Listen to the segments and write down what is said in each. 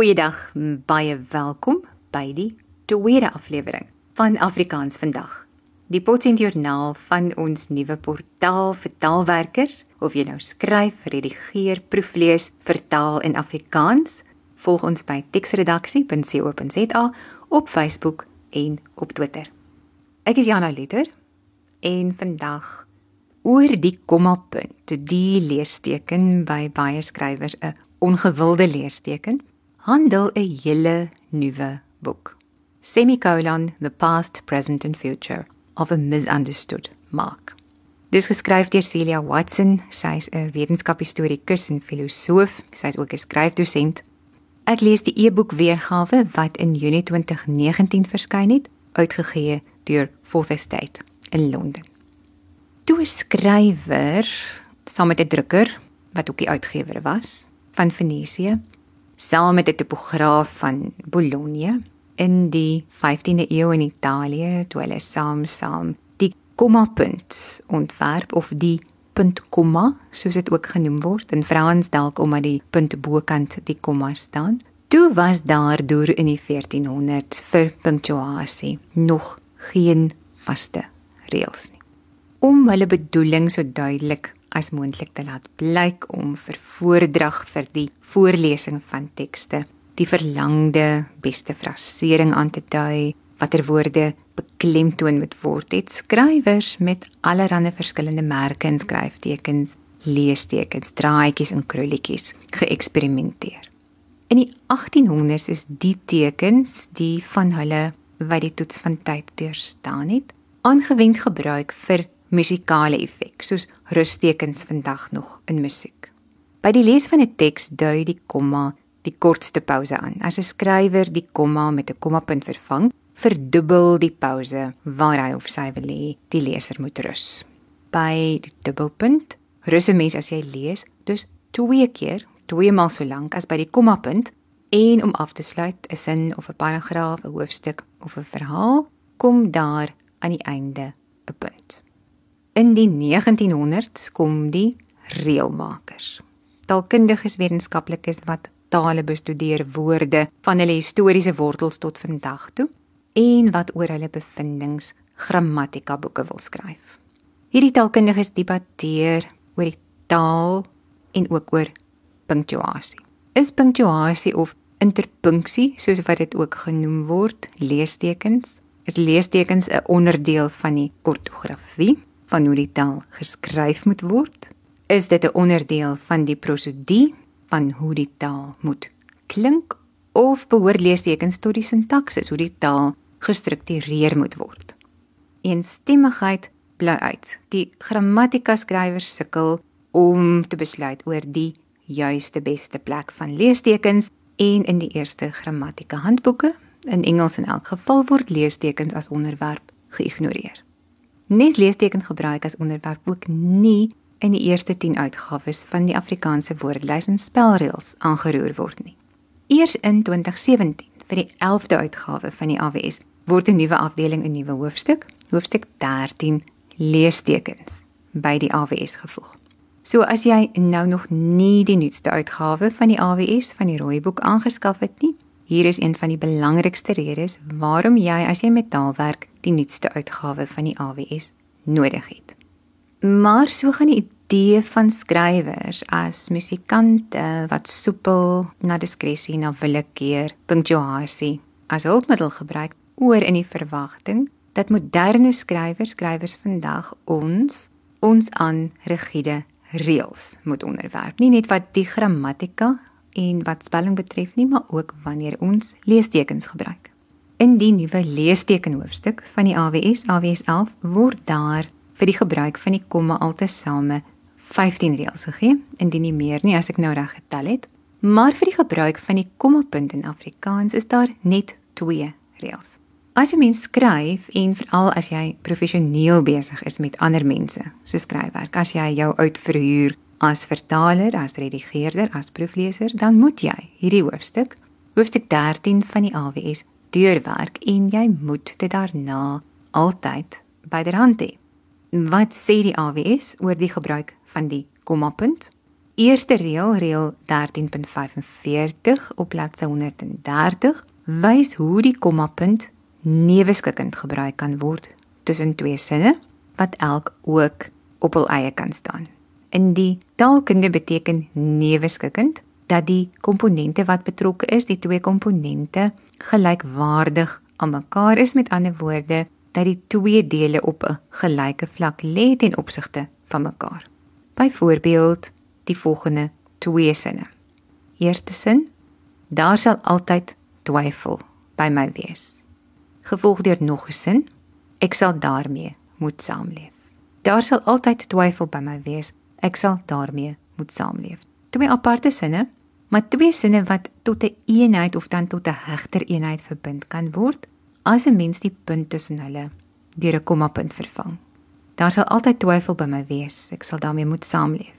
Goeiedag, baie welkom by die tweede aflewering van Afrikaans vandag. Die Potseentjoernaal van ons nuwe portaal vir taalwerkers, of jy nou skryf, redigeer, proeflees, vertaal in Afrikaans, volg ons by teksredaksie.co.za op Facebook en op Twitter. Ek is Jana Luther en vandag oor die kommapunt, die leesteken by baie skrywers 'n ongewilde leesteken, handel 'n hele nuwe boek. Semicolon The Past, Present and Future of a Misunderstood Mark. Dis geskryf deur Celia Watson. Sy's 'n wetenskaphistorikus en filosoof. Sy's ook 'n skryfdosent. Ek lees die e-boek weergawe wat in Junie 2019 verskyn het, uitgegee deur Fourth Estate in Londen. Toe 'n skrywer saam met 'n drukker wat ook die uitgewer was van Venesië, saam met 'n topograaf van Bologna in die 15de eeu in Italië, toe hulle saam saam die kommapunt ontwerp of die punt komma, soos dit ook genoem word in Frans dalk omdat die punt bokant die komma staan. Toe was daar deur in die 1400s vir punctuasie nog geen vaste reëls nie. Om hulle bedoeling so duidelik as moontlik te laat blyk om vir voordrag vir die voorlesing van tekste die verlangde beste frasering aan te dui watter woorde beklemtoon moet word het skrywers met allerlei verskillende merke en skryftekens leestekens draadjies en krulletjies geëksperimenteer. In die 1800s is die tekens die van hulle wat die toets van tyd deurstaan het aangewend gebruik vir musikale effek soos rustekens vandag nog in musiek. By die lees van 'n teks dui die komma die kortste pouse aan. As 'n skrywer die komma met 'n kommapunt vervang, verdubbel die pouse waar hy of sy wil hê die leser moet rus. By die dubbelpunt rus 'n mens as jy lees, dus twee keer, twee maal so lank as by die kommapunt en om af te sluit 'n sin of 'n paragraaf, 'n hoofstuk of 'n verhaal, kom daar aan die einde 'n punt. In die 1900s kom die reëlmakers. Taalkundiges wetenskaplikes wat tale bestudeer woorde van hulle historiese wortels tot vandag toe en wat oor hulle bevindinge grammatika boeke wil skryf. Hierdie taalkundiges debatteer oor die taal en ook oor punctuasie. Is punctuasie of interpunksie, soos wat dit ook genoem word, leestekens, is leestekens 'n onderdeel van die ortografie? Van hoe die taal geskryf moet word? Is dit 'n onderdeel van die prosodie van hoe die taal moet klink of behoort leestekens tot die sintaksis hoe die taal gestruktureer moet word? Eenstemmigheid bly uit. Die grammatika skrywers sukkel om te besluit oor die juiste beste plek van leestekens en in die eerste grammatika handboeke in Engels in elk geval word leestekens as onderwerp geïgnoreer. Nes leesteken gebruik as onderwerp ook nie in die eerste 10 uitgawes van die Afrikaanse woordelys en spelreëls aangeroer word nie. Eers in 2017 vir die 11de uitgawe van die AWS word 'n nuwe afdeling 'n nuwe hoofstuk, hoofstuk 13 leestekens by die AWS gevoeg. So as jy nou nog nie die nuutste uitgawe van die AWS van die rooi boek aangeskaf het nie, hier is een van die belangrikste redes waarom jy as jy met taalwerk die nuutste uitgawe van die AWS nodig het. Maar so gaan die idee van skrywers as musikante wat soepel na diskresie na willekeur, punctuasie as hulpmiddel gebruik oor in die verwagting dat moderne skrywers skrywers vandag ons ons aan rigiede reëls moet onderwerp. Nie net wat die grammatika en wat spelling betref nie, maar ook wanneer ons leestekens gebruik. In die nuwe leestekenhoofstuk van die AWS AWS 11 word daar vir die gebruik van die komma altesaame 15 reëls gegee, indien nie meer nie as ek nou reg getel het. Maar vir die gebruik van die kommapunt in Afrikaans is daar net 2 reëls. As jy mens skryf en veral as jy professioneel besig is met ander mense se skryfwerk, as jy jou uitverhuur as vertaler, as redigeerder, as proefleser, dan moet jy hierdie hoofstuk, hoofstuk 13 van die AWS deurwerk en jy moet dit daarna altyd byderhand hê. Wat sê die AWS oor die gebruik van die kommapunt? eerste reël, reël 13.45 op bladsy 130, wys hoe die kommapunt neweskikkend gebruik kan word tussen twee sinne wat elk ook op hul eie kan staan. In die taalkunde beteken neweskikkend dat die komponente wat betrokke is, die twee komponente gelykwaardig aan mekaar is met ander woorde dat die twee dele op 'n gelyke vlak lê ten opsigte van mekaar. Byvoorbeeld die volgende twee sinne. Eerste sin: Daar sal altyd twyfel by my wees. Gevolg deur nog 'n sin: Ek sal daarmee moet saamleef. Daar sal altyd twyfel by my wees. Ek sal daarmee moet saamleef. Twee aparte sinne, maar twee sinne wat tot 'n een eenheid of dan tot 'n hegter eenheid verbind kan word as 'n mens die punt tussen hulle deur 'n kommapunt vervang. Daar sal altyd twyfel by my wees. Ek sal daarmee moet saamleef.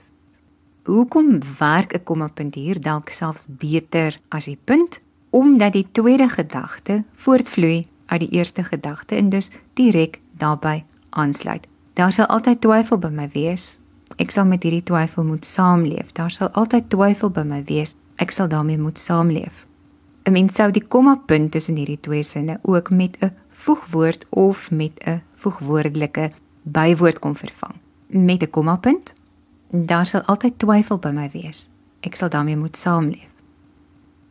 Hoekom werk 'n kommapunt hier dalk selfs beter as die punt? Omdat die tweede gedagte voortvloei uit die eerste gedagte en dus direk daarbey aansluit. Daar sal altyd twyfel by my wees. Ek sal met hierdie twyfel moet saamleef. Daar sal altyd twyfel by my wees. Ek sal daarmee moet saamleef. 'n Mens sou die kommapunt tussen hierdie twee sinne ook met 'n voegwoord of met 'n voegwoordelike bywoord kom vervang. Met 'n kommapunt, daar sal altyd twyfel by my wees. Ek sal daarmee moet saamleef.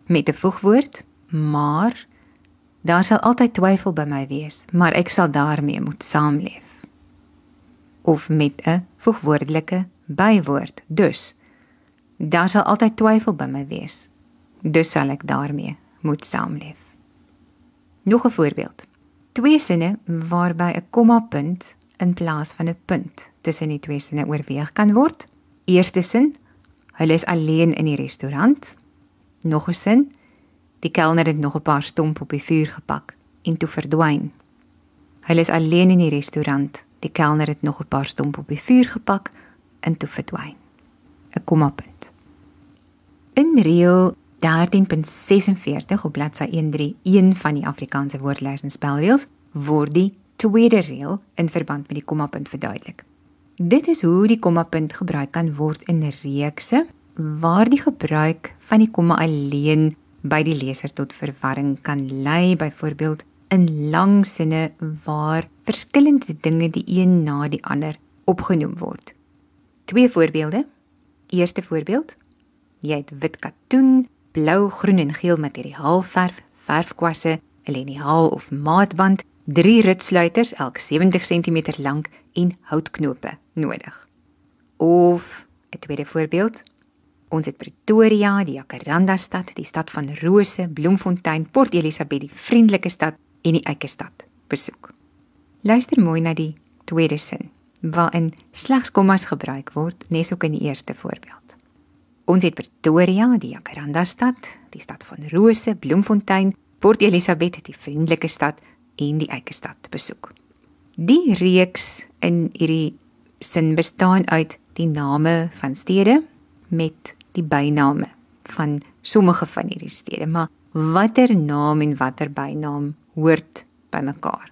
Met 'n voegwoord, maar daar sal altyd twyfel by my wees, maar ek sal daarmee moet saamleef. Of met 'n voegwoordelike bywoord, dus daar sal altyd twyfel by my wees. Dus sal ek daarmee moet saamleef. Nog 'n voorbeeld. Twee sinne waarby 'n kommapunt in plaas van 'n punt tussen die twee sinne oorweeg kan word. Eerste sin: Hulle is alleen in die restaurant. Nog 'n sin: Die kelner het nog 'n paar stomp op die vuur gepak en toe verdwyn. Hulle is alleen in die restaurant. Die kelner het nog 'n paar stomp op die vuur gepak en toe verdwyn. 'n Kommapunt. In reël 13.46 op bladsy 131 van die Afrikaanse woordlys en spelreëls word die tweede reël in verband met die kommapunt verduidelik. Dit is hoe die kommapunt gebruik kan word in reekse waar die gebruik van die komma alleen by die leser tot verwarring kan lei, byvoorbeeld in lang sinne waar verskillende dinge die een na die ander opgenoem word. Twee voorbeelde. Eerste voorbeeld: Jy het wit katoen blou, groen en geel materiaal verf, verfkwasse, 'n liniaal of maatband, drie ritsluiters elk 70 cm lank en houtknope nodig. Of 'n tweede voorbeeld. Ons het Pretoria, die Jacaranda stad, die stad van rose, Bloemfontein, Port Elizabeth, die vriendelike stad en die eike stad besoek. Luister mooi na die tweede sin waarin slegs kommas gebruik word, nes ook in die eerste voorbeeld. Ons het Pretoria, die Jacaranda stad, die stad van rose, Bloemfontein, Port Elizabeth, die vriendelike stad en die eike stad besoek. Die reeks in hierdie sin bestaan uit die name van stede met die byname van sommige van hierdie stede, maar watter naam en watter bynaam hoort bymekaar?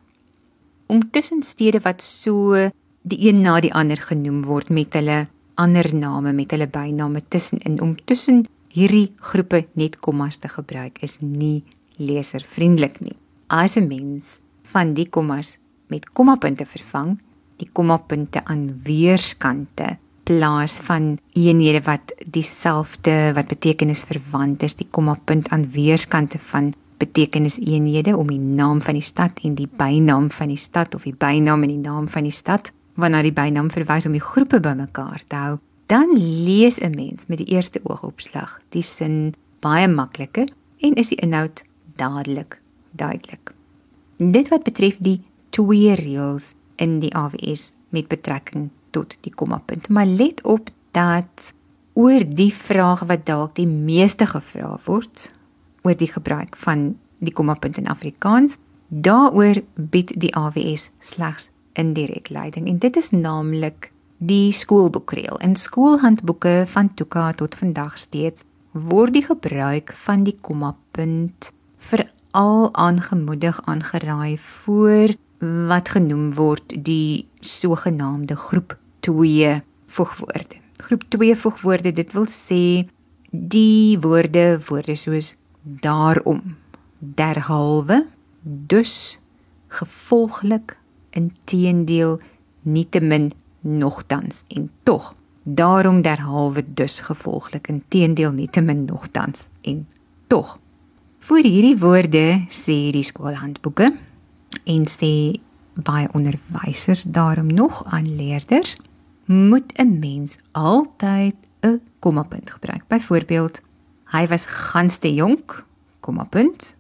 Om tussen stede wat so die een na die ander genoem word met hulle ander name met hulle byname tussenin om tussen hierdie groepe net kommas te gebruik is nie leservriendelik nie. As 'n mens van die kommas met kommapunte vervang, die kommapunte aan weerskante plaas van eenhede wat dieselfde wat betekenis verwant is, die kommapunt aan weerskante van betekenis eenhede om die naam van die stad en die bynaam van die stad of die bynaam en die naam van die stad waarna die bynaam verwys om die groepe bymekaar te hou, dan lees 'n mens met die eerste oogopslag die sin baie makliker en is die inhoud dadelik duidelik. Dit wat betref die twee reëls in die AWS met betrekking tot die kommapunt, maar let op dat oor die vraag wat dalk die meeste gevra word oor die gebruik van die kommapunt in Afrikaans, daaroor bied die AWS slegs indirek leiding en dit is naamlik die skoolboekreël. In skoolhandboeke van Tuka tot vandag steeds word die gebruik van die kommapunt veral aangemoedig aangeraai voor wat genoem word die sogenaamde groep 2 voegwoorde. groep 2 voegwoorde. Dit wil sê die woorde woorde soos daarom, derhalwe, dus, gevolglik, inteendeel, nietemin, nogtans en tog. Daarom derhalwe dus gevolglik, inteendeel, nietemin, nogtans en tog. Vir hierdie woorde sê die skoolhandboeke en sê baie onderwysers daarom nog aan leerders moet 'n mens altyd 'n kommapunt gebruik. Byvoorbeeld, hy was gans te jonk, kommapunt.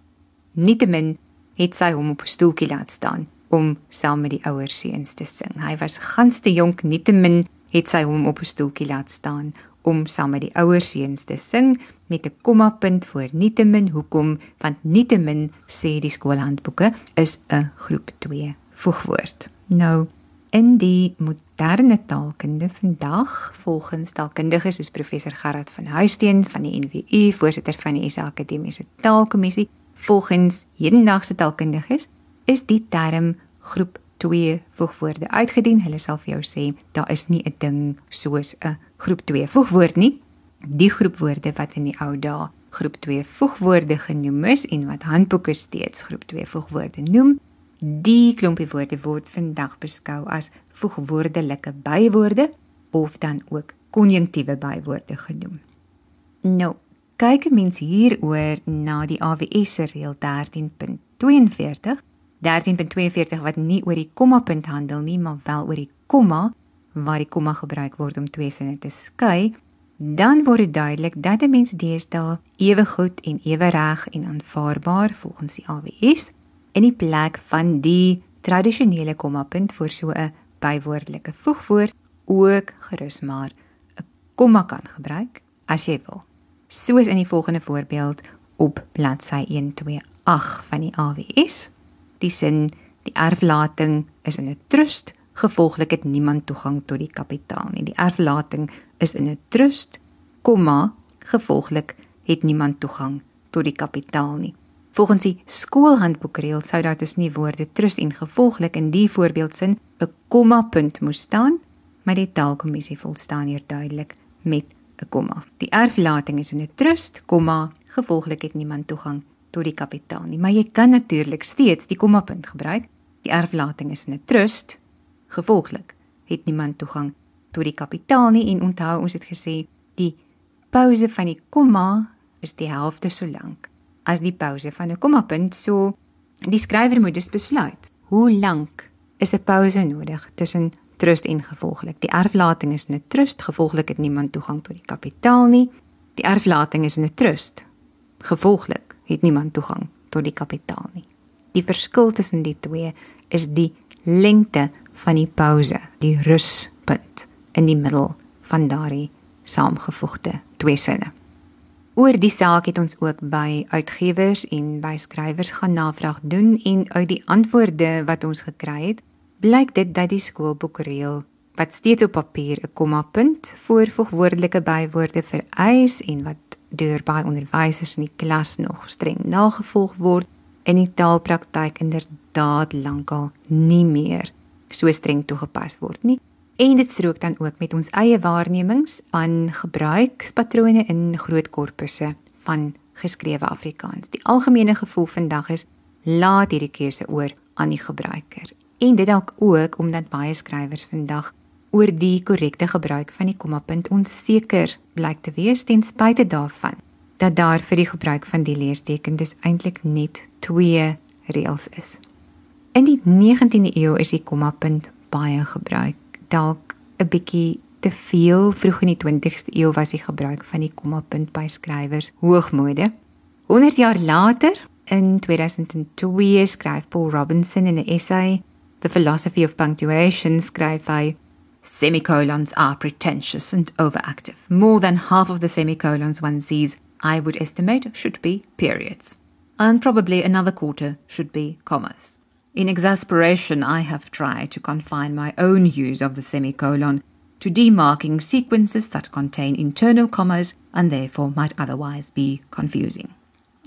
Nietemin het sy hom op 'n stoeltjie laat staan om saam met die ouer seuns te sing. Hy was gans te jonk, nietemin het sy hom op 'n stoeltjie laat staan om saam met die ouer seuns te sing met 'n kommapunt voor nietemin. Hoekom? Want nietemin sê die skoolhandboeke is 'n groep 2 voegwoord. Nou in die moderne taalkunde vandag volgens taalkundiges soos professor Gerard van Huisteen van die NWU voorsitter van die SA Akademiese Taalkommissie volgens hedendaagse taalkundiges is die term groep 2 voegwoorde uitgedien. Hulle sal vir jou sê daar is nie 'n ding soos 'n groep 2 voegwoord nie. Die groep woorde wat in die ou dae groep 2 voegwoorde genoem is en wat handboeke steeds groep 2 voegwoorde noem Die klompie woorde word vandag beskou as voegwoordelike bywoorde of dan ook konjunktiewe bywoorde genoem. Nou, kyk 'n mens hieroor na die AWS se reël 13.42. 13.42 wat nie oor die kommapunt handel nie, maar wel oor die komma waar die komma gebruik word om twee sinne te skei. Dan word dit duidelik dat 'n mens deesdae ewe goed en ewe reg en aanvaarbaar volgens die AWS in die plek van die tradisionele kommapunt vir so 'n bywoordelike voegwoord ook gerus maar 'n komma kan gebruik as jy wil. Soos in die volgende voorbeeld op bladsy 128 van die AWS. Die sin die erflating is in 'n trust, gevolglik het niemand toegang tot die kapitaal nie. Die erflating is in 'n trust, komma, gevolglik het niemand toegang tot die kapitaal nie. Volgens die skoolhandboekreël sou daar tussen die woorde trust en gevolglik in die voorbeeldsin 'n komma punt moes staan, maar die taalkommissie volstaan hier duidelik met 'n komma. Die erflating is in 'n trust, komma, gevolglik het niemand toegang tot die kapitaal nie, maar jy kan natuurlik steeds die komma punt gebruik. Die erflating is in 'n trust, gevolglik het niemand toegang tot die kapitaal nie en onthou ons het gesê die pouse van die komma is die helfte so lank as die pouse van 'n kommapunt. So die skrywer moet dus besluit, hoe lank is 'n pouse nodig tussen trust en gevolglik. Die erflating is 'n trust, gevolglik het niemand toegang tot die kapitaal nie. Die erflating is 'n trust. Gevolglik het niemand toegang tot die kapitaal nie. Die verskil tussen die twee is die lengte van die pouse, die ruspunt in die middel van daardie saamgevoegde twee sinne. Oor die saak het ons ook by uitgewers en by skrywers gaan navraag doen en uit die antwoorde wat ons gekry het, blyk dit dat die skoolboekreël wat steeds op papier 'n kommapunt voor voegwoordelike bywoorde vereis en wat deur baie onderwysers in die klas nog streng nagevolg word, in die taalpraktyk inderdaad lankal nie meer so streng toegepas word nie en dit strook dan ook met ons eie waarnemings aan gebruikspatrone in groot korpusse van geskrewe Afrikaans. Die algemene gevoel vandag is laat hierdie keuse oor aan die gebruiker. En dit dalk ook omdat baie skrywers vandag oor die korrekte gebruik van die kommapunt onseker blyk te wees ten spyte daarvan dat daar vir die gebruik van die leesteken dus eintlik net twee reëls is. In die 19de eeu is die kommapunt baie gebruik dalk 'n bietjie te veel vroeg in die 20ste eeu was die gebruik van die kommapunt by skrywers hoogmode. 100 jaar later, in 2002, skryf Paul Robinson in 'n essay, The Philosophy of Punctuation, skryf hy Semicolons are pretentious and overactive. More than half of the semicolons one sees, I would estimate, should be periods. And probably another quarter should be commas. In exasperation, I have tried to confine my own use of the semicolon to demarking sequences that contain internal commas and therefore might otherwise be confusing.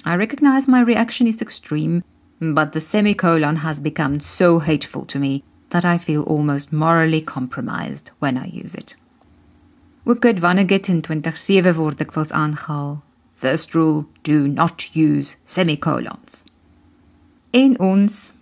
I recognize my reaction is extreme, but the semicolon has become so hateful to me that I feel almost morally compromised when I use it. Ook Vonnegut in 2007 word dikwels aangehaal. First rule, do not use semicolons. En ons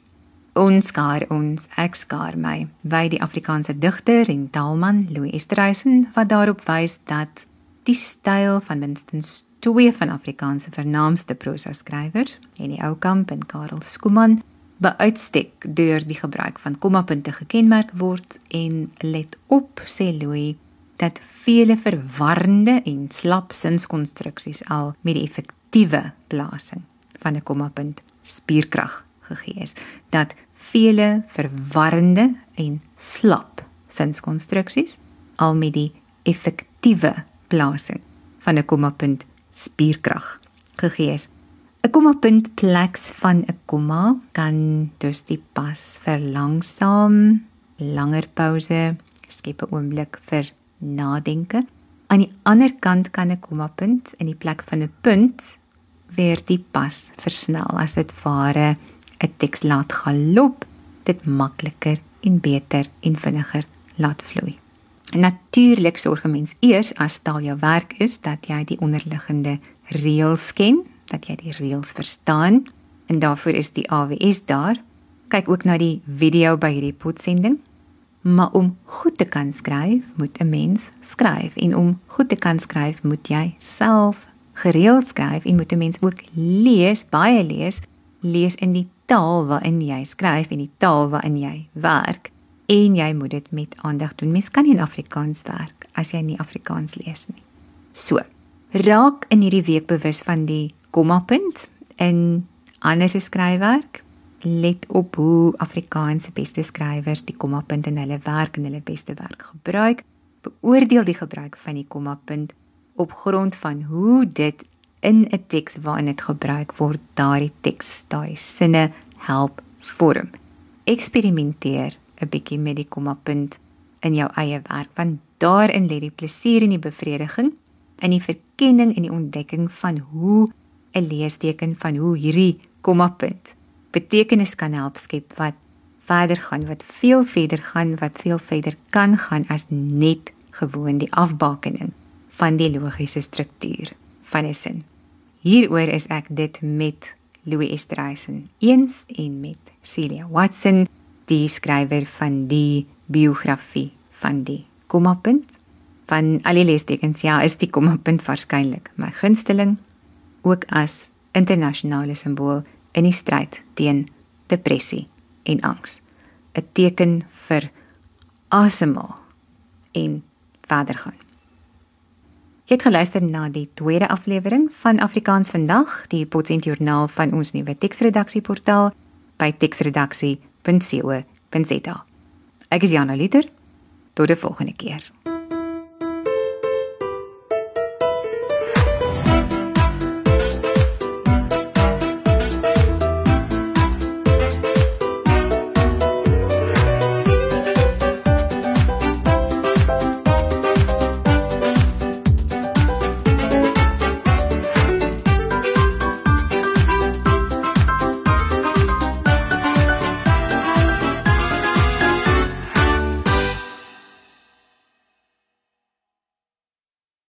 ons skaar ons ek skaar my by die Afrikaanse digter en taalman Louis Esterhuizen wat daarop wys dat die styl van minstens twee van Afrikaanse vernaamste prosa skrywers, Henny Oukamp en Karel Skuman, beuitstek deur die gebruik van kommapunte gekenmerk word en let op sê Louis dat vele verwarrende en slap sinskonstruksies al met die effektiewe plasing van 'n kommapunt spierkrag gegee is dat vele verwarrende en slap sinskonstruksies al met die effektiewe plasing van 'n kommapunt spierkrag gegee is 'n kommapunt pleks van 'n komma kan dus die pas verlangsaam, langer pouse, skep 'n oomblik vir nadenke. Aan die ander kant kan 'n kommapunt in die plek van 'n punt weer die pas versnel as dit ware 'n teks laat galop, dit makliker en beter en vinniger laat vloei. Natuurlik sorg 'n mens eers as taal jou werk is dat jy die onderliggende reëls ken dat jy die reëls verstaan en daarvoor is die AWS daar. Kyk ook na die video by hierdie potsending. Maar om goed te kan skryf, moet 'n mens skryf en om goed te kan skryf, moet jy self gereeld skryf en moet 'n mens ook lees, baie lees, lees in die taal waarin jy skryf en die taal waarin jy werk en jy moet dit met aandag doen. Mens kan nie in Afrikaans werk as jy nie Afrikaans lees nie. So, raak in hierdie week bewus van die kommapunt in ander skryfwerk. Let op hoe Afrikaanse beste skrywers die kommapunt in hulle werk en hulle beste werk gebruik. Beoordeel die gebruik van die kommapunt op grond van hoe dit in 'n teks waarin dit gebruik word, daardie teks, daai sinne help vorm. Eksperimenteer 'n bietjie met die kommapunt in jou eie werk want daarin lê die plesier en die bevrediging in die verkenning en die ontdekking van hoe 'n leesteken van hoe hierdie kommapunt betekenis kan help skep wat verder gaan, wat veel verder gaan, wat veel verder kan gaan as net gewoon die afbakening van die logiese struktuur van 'n sin. Hieroor is ek dit met Louis Esterhuizen eens en met Celia Watson, die skrywer van die biografie van die kommapunt van al die leestekens. Ja, is die kommapunt waarskynlik my gunsteling ook as internasionale simbool in die stryd teen depressie en angs. 'n Teken vir asemhaal en verder gaan. Jy het geluister na die tweede aflewering van Afrikaans vandag, die Potsent Joernaal van ons nuwe teksredaksieportaal by teksredaksie.co.za. Ek is Jana Liter. Tot die volgende keer.